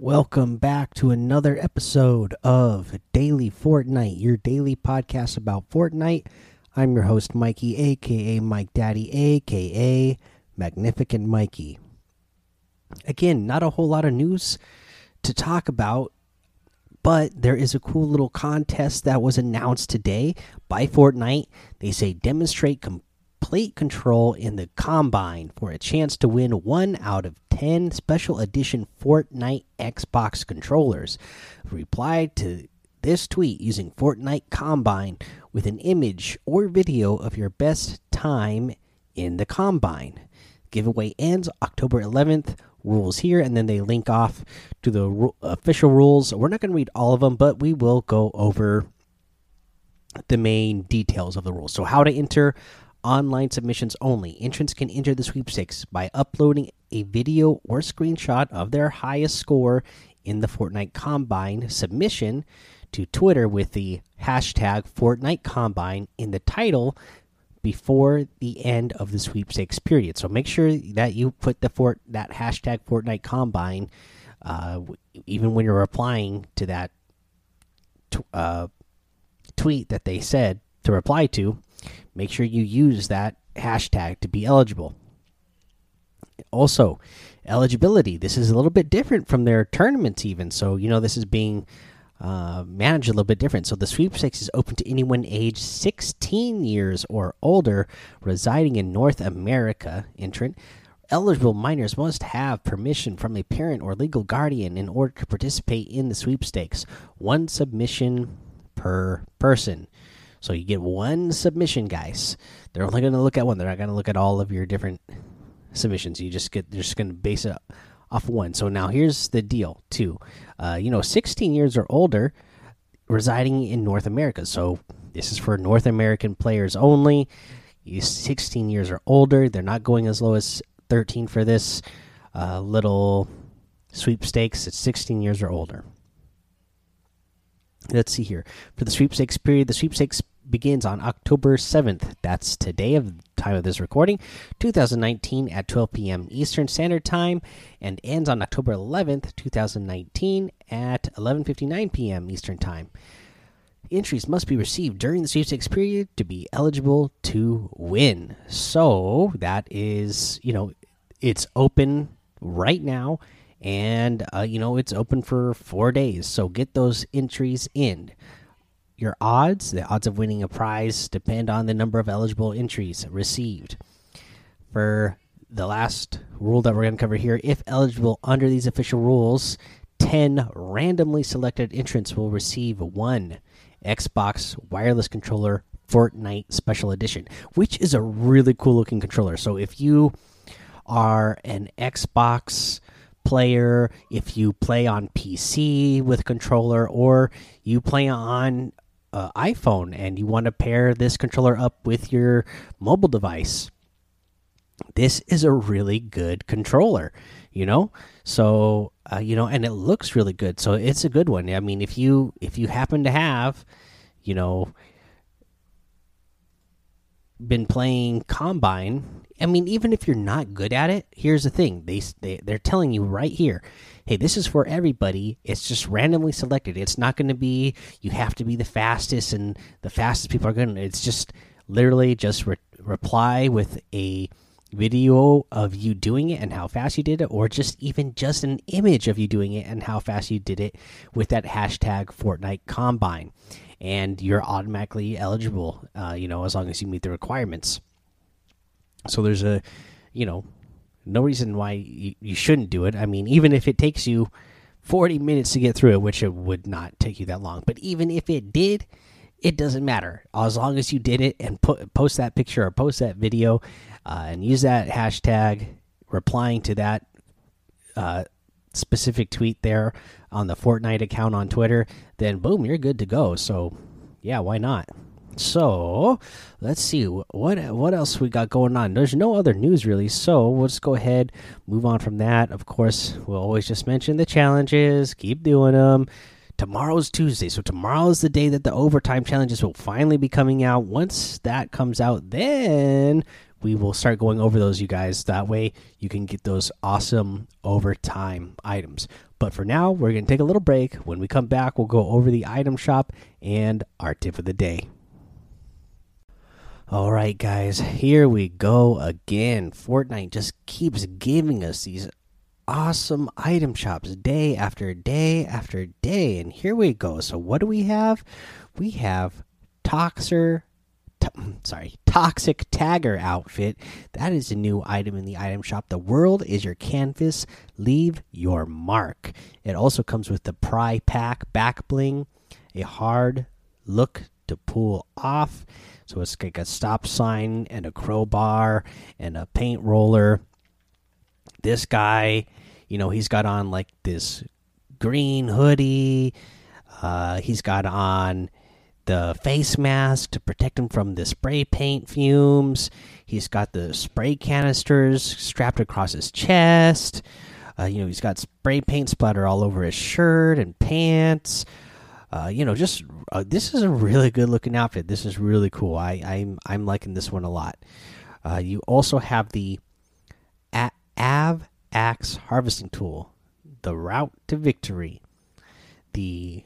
Welcome back to another episode of Daily Fortnite, your daily podcast about Fortnite. I'm your host, Mikey, aka Mike Daddy, aka Magnificent Mikey. Again, not a whole lot of news to talk about, but there is a cool little contest that was announced today by Fortnite. They say demonstrate complete control in the Combine for a chance to win one out of 10 special edition Fortnite Xbox controllers. Reply to this tweet using Fortnite Combine with an image or video of your best time in the Combine. Giveaway ends October 11th. Rules here, and then they link off to the official rules. We're not going to read all of them, but we will go over the main details of the rules. So, how to enter online submissions only. Entrants can enter the sweepstakes by uploading a video or screenshot of their highest score in the Fortnite Combine submission to Twitter with the hashtag Fortnite Combine in the title before the end of the sweepstakes period. So make sure that you put the fort that hashtag Fortnite Combine uh, even when you're replying to that uh, tweet that they said to reply to make sure you use that hashtag to be eligible. Also, eligibility. This is a little bit different from their tournaments, even. So, you know, this is being uh, managed a little bit different. So, the sweepstakes is open to anyone aged 16 years or older residing in North America. Entrant. Eligible minors must have permission from a parent or legal guardian in order to participate in the sweepstakes. One submission per person. So you get one submission, guys. They're only going to look at one. They're not going to look at all of your different submissions. You just get they're just going to base it off one. So now here's the deal, too. Uh, you know, 16 years or older, residing in North America. So this is for North American players only. You 16 years or older. They're not going as low as 13 for this uh, little sweepstakes. It's 16 years or older let's see here. For the sweepstakes period the sweepstakes begins on october 7th that's today of the time of this recording. 2019 at 12 p.m eastern standard time and ends on october 11th 2019 at 11:59 p.m eastern time. Entries must be received during the sweepstakes period to be eligible to win. So that is you know it's open right now and uh, you know it's open for four days. So get those entries in. Your odds the odds of winning a prize depend on the number of eligible entries received. For the last rule that we're going to cover here if eligible under these official rules 10 randomly selected entrants will receive one xbox wireless controller fortnite special edition which is a really cool looking controller. So if you are an xbox player, if you play on PC with controller, or you play on uh, iPhone and you want to pair this controller up with your mobile device, this is a really good controller, you know. So uh, you know, and it looks really good. So it's a good one. I mean, if you if you happen to have, you know, been playing Combine I mean, even if you're not good at it, here's the thing: they, they they're telling you right here, hey, this is for everybody. It's just randomly selected. It's not going to be you have to be the fastest, and the fastest people are going. to It's just literally just re reply with a video of you doing it and how fast you did it, or just even just an image of you doing it and how fast you did it with that hashtag Fortnite Combine, and you're automatically eligible. Uh, you know, as long as you meet the requirements. So there's a, you know, no reason why you, you shouldn't do it. I mean, even if it takes you 40 minutes to get through it, which it would not take you that long, but even if it did, it doesn't matter as long as you did it and put post that picture or post that video uh, and use that hashtag replying to that uh, specific tweet there on the Fortnite account on Twitter, then boom, you're good to go. So, yeah, why not? So let's see what what else we got going on. There's no other news really, so we'll just go ahead, move on from that. Of course, we'll always just mention the challenges, keep doing them. tomorrow's Tuesday, so tomorrow's the day that the overtime challenges will finally be coming out. Once that comes out, then we will start going over those, you guys. That way, you can get those awesome overtime items. But for now, we're going to take a little break. When we come back, we'll go over the item shop and our tip of the day. All right, guys, here we go again. Fortnite just keeps giving us these awesome item shops day after day after day. And here we go. So, what do we have? We have Toxer sorry, Toxic Tagger outfit. That is a new item in the item shop. The world is your canvas. Leave your mark. It also comes with the Pry Pack back bling, a hard look to pull off. So it's like a stop sign and a crowbar and a paint roller. This guy, you know, he's got on like this green hoodie. Uh, he's got on the face mask to protect him from the spray paint fumes. He's got the spray canisters strapped across his chest. Uh, you know, he's got spray paint splatter all over his shirt and pants. Uh, you know, just uh, this is a really good looking outfit. This is really cool. I, I'm I'm liking this one a lot. Uh, you also have the A Av Axe harvesting tool, the route to victory, the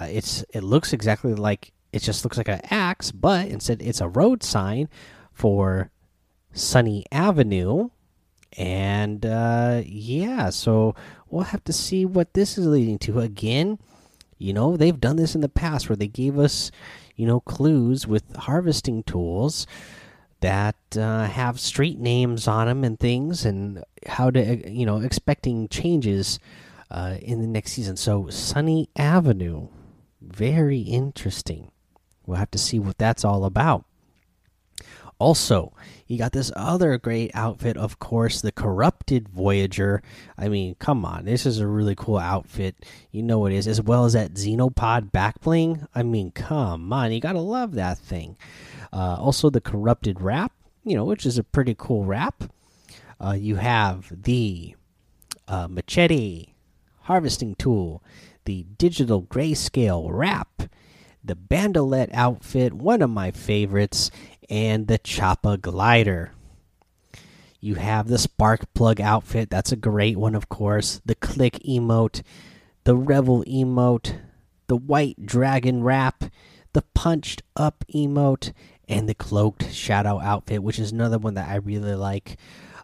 uh, it's it looks exactly like it just looks like an axe, but instead it's a road sign for Sunny Avenue. And uh, yeah, so we'll have to see what this is leading to. Again, you know, they've done this in the past where they gave us, you know, clues with harvesting tools that uh, have street names on them and things, and how to, you know, expecting changes uh, in the next season. So, Sunny Avenue very interesting. We'll have to see what that's all about. Also, you got this other great outfit, of course, the Corrupted Voyager. I mean, come on, this is a really cool outfit. You know it is, as well as that Xenopod back backbling. I mean, come on, you gotta love that thing. Uh, also, the Corrupted Wrap, you know, which is a pretty cool wrap. Uh, you have the uh, Machete Harvesting Tool the digital grayscale wrap, the bandolette outfit, one of my favorites, and the Choppa glider. You have the spark plug outfit, that's a great one, of course. The click emote, the revel emote, the white dragon wrap, the punched up emote, and the cloaked shadow outfit, which is another one that I really like.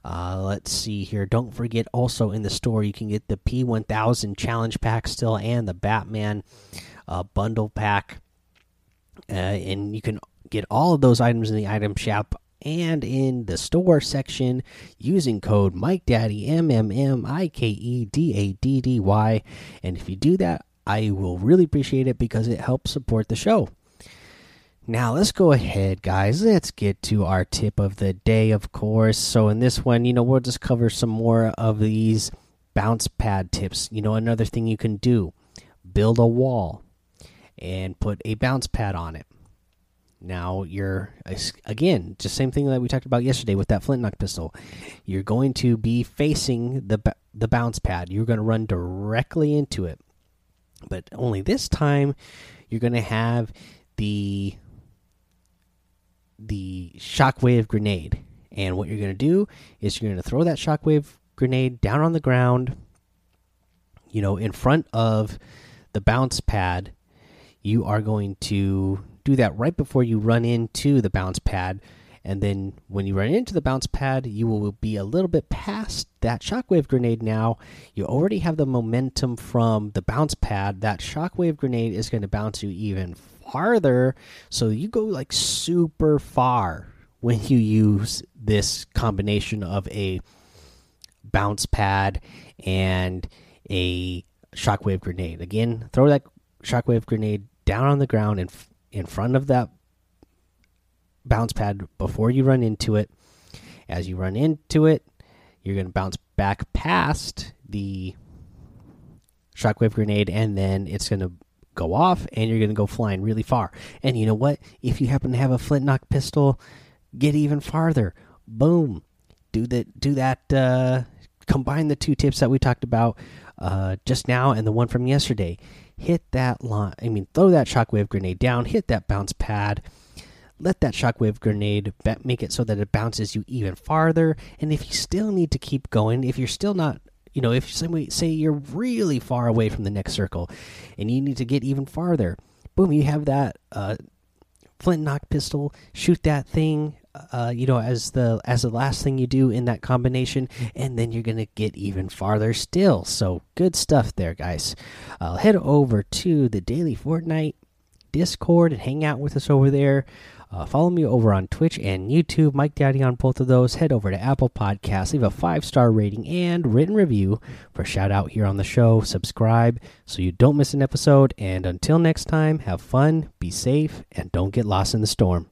Uh, let's see here. Don't forget, also in the store, you can get the P1000 challenge pack still and the Batman uh, bundle pack. Uh, and you can get all of those items in the item shop and in the store section using code Mike Daddy M M M I K E D A D D Y. And if you do that, I will really appreciate it because it helps support the show. Now, let's go ahead, guys. Let's get to our tip of the day, of course. So, in this one, you know, we'll just cover some more of these bounce pad tips. You know, another thing you can do build a wall and put a bounce pad on it. Now, you're, again, just same thing that we talked about yesterday with that flintlock pistol. You're going to be facing the, the bounce pad, you're going to run directly into it. But only this time, you're going to have the the shockwave grenade. And what you're going to do is you're going to throw that shockwave grenade down on the ground, you know, in front of the bounce pad. You are going to do that right before you run into the bounce pad. And then when you run into the bounce pad, you will be a little bit past that shockwave grenade now. You already have the momentum from the bounce pad. That shockwave grenade is going to bounce you even farther. So you go like super far when you use this combination of a bounce pad and a shockwave grenade. Again, throw that shockwave grenade down on the ground in in front of that bounce pad before you run into it. As you run into it, you're going to bounce back past the shockwave grenade and then it's going to go off and you're going to go flying really far. And you know what? If you happen to have a flintlock pistol, get even farther. Boom. Do that do that uh combine the two tips that we talked about uh, just now and the one from yesterday. Hit that line. I mean, throw that shockwave grenade down. Hit that bounce pad. Let that shockwave grenade make it so that it bounces you even farther. And if you still need to keep going, if you're still not you know, if somebody say you're really far away from the next circle, and you need to get even farther, boom, you have that uh, flintlock pistol. Shoot that thing, uh, you know, as the as the last thing you do in that combination, and then you're gonna get even farther still. So good stuff there, guys. Uh, head over to the daily Fortnite Discord and hang out with us over there. Uh, follow me over on Twitch and YouTube, Mike Daddy on both of those. Head over to Apple Podcasts, leave a five star rating and written review for shout out here on the show. Subscribe so you don't miss an episode. And until next time, have fun, be safe, and don't get lost in the storm.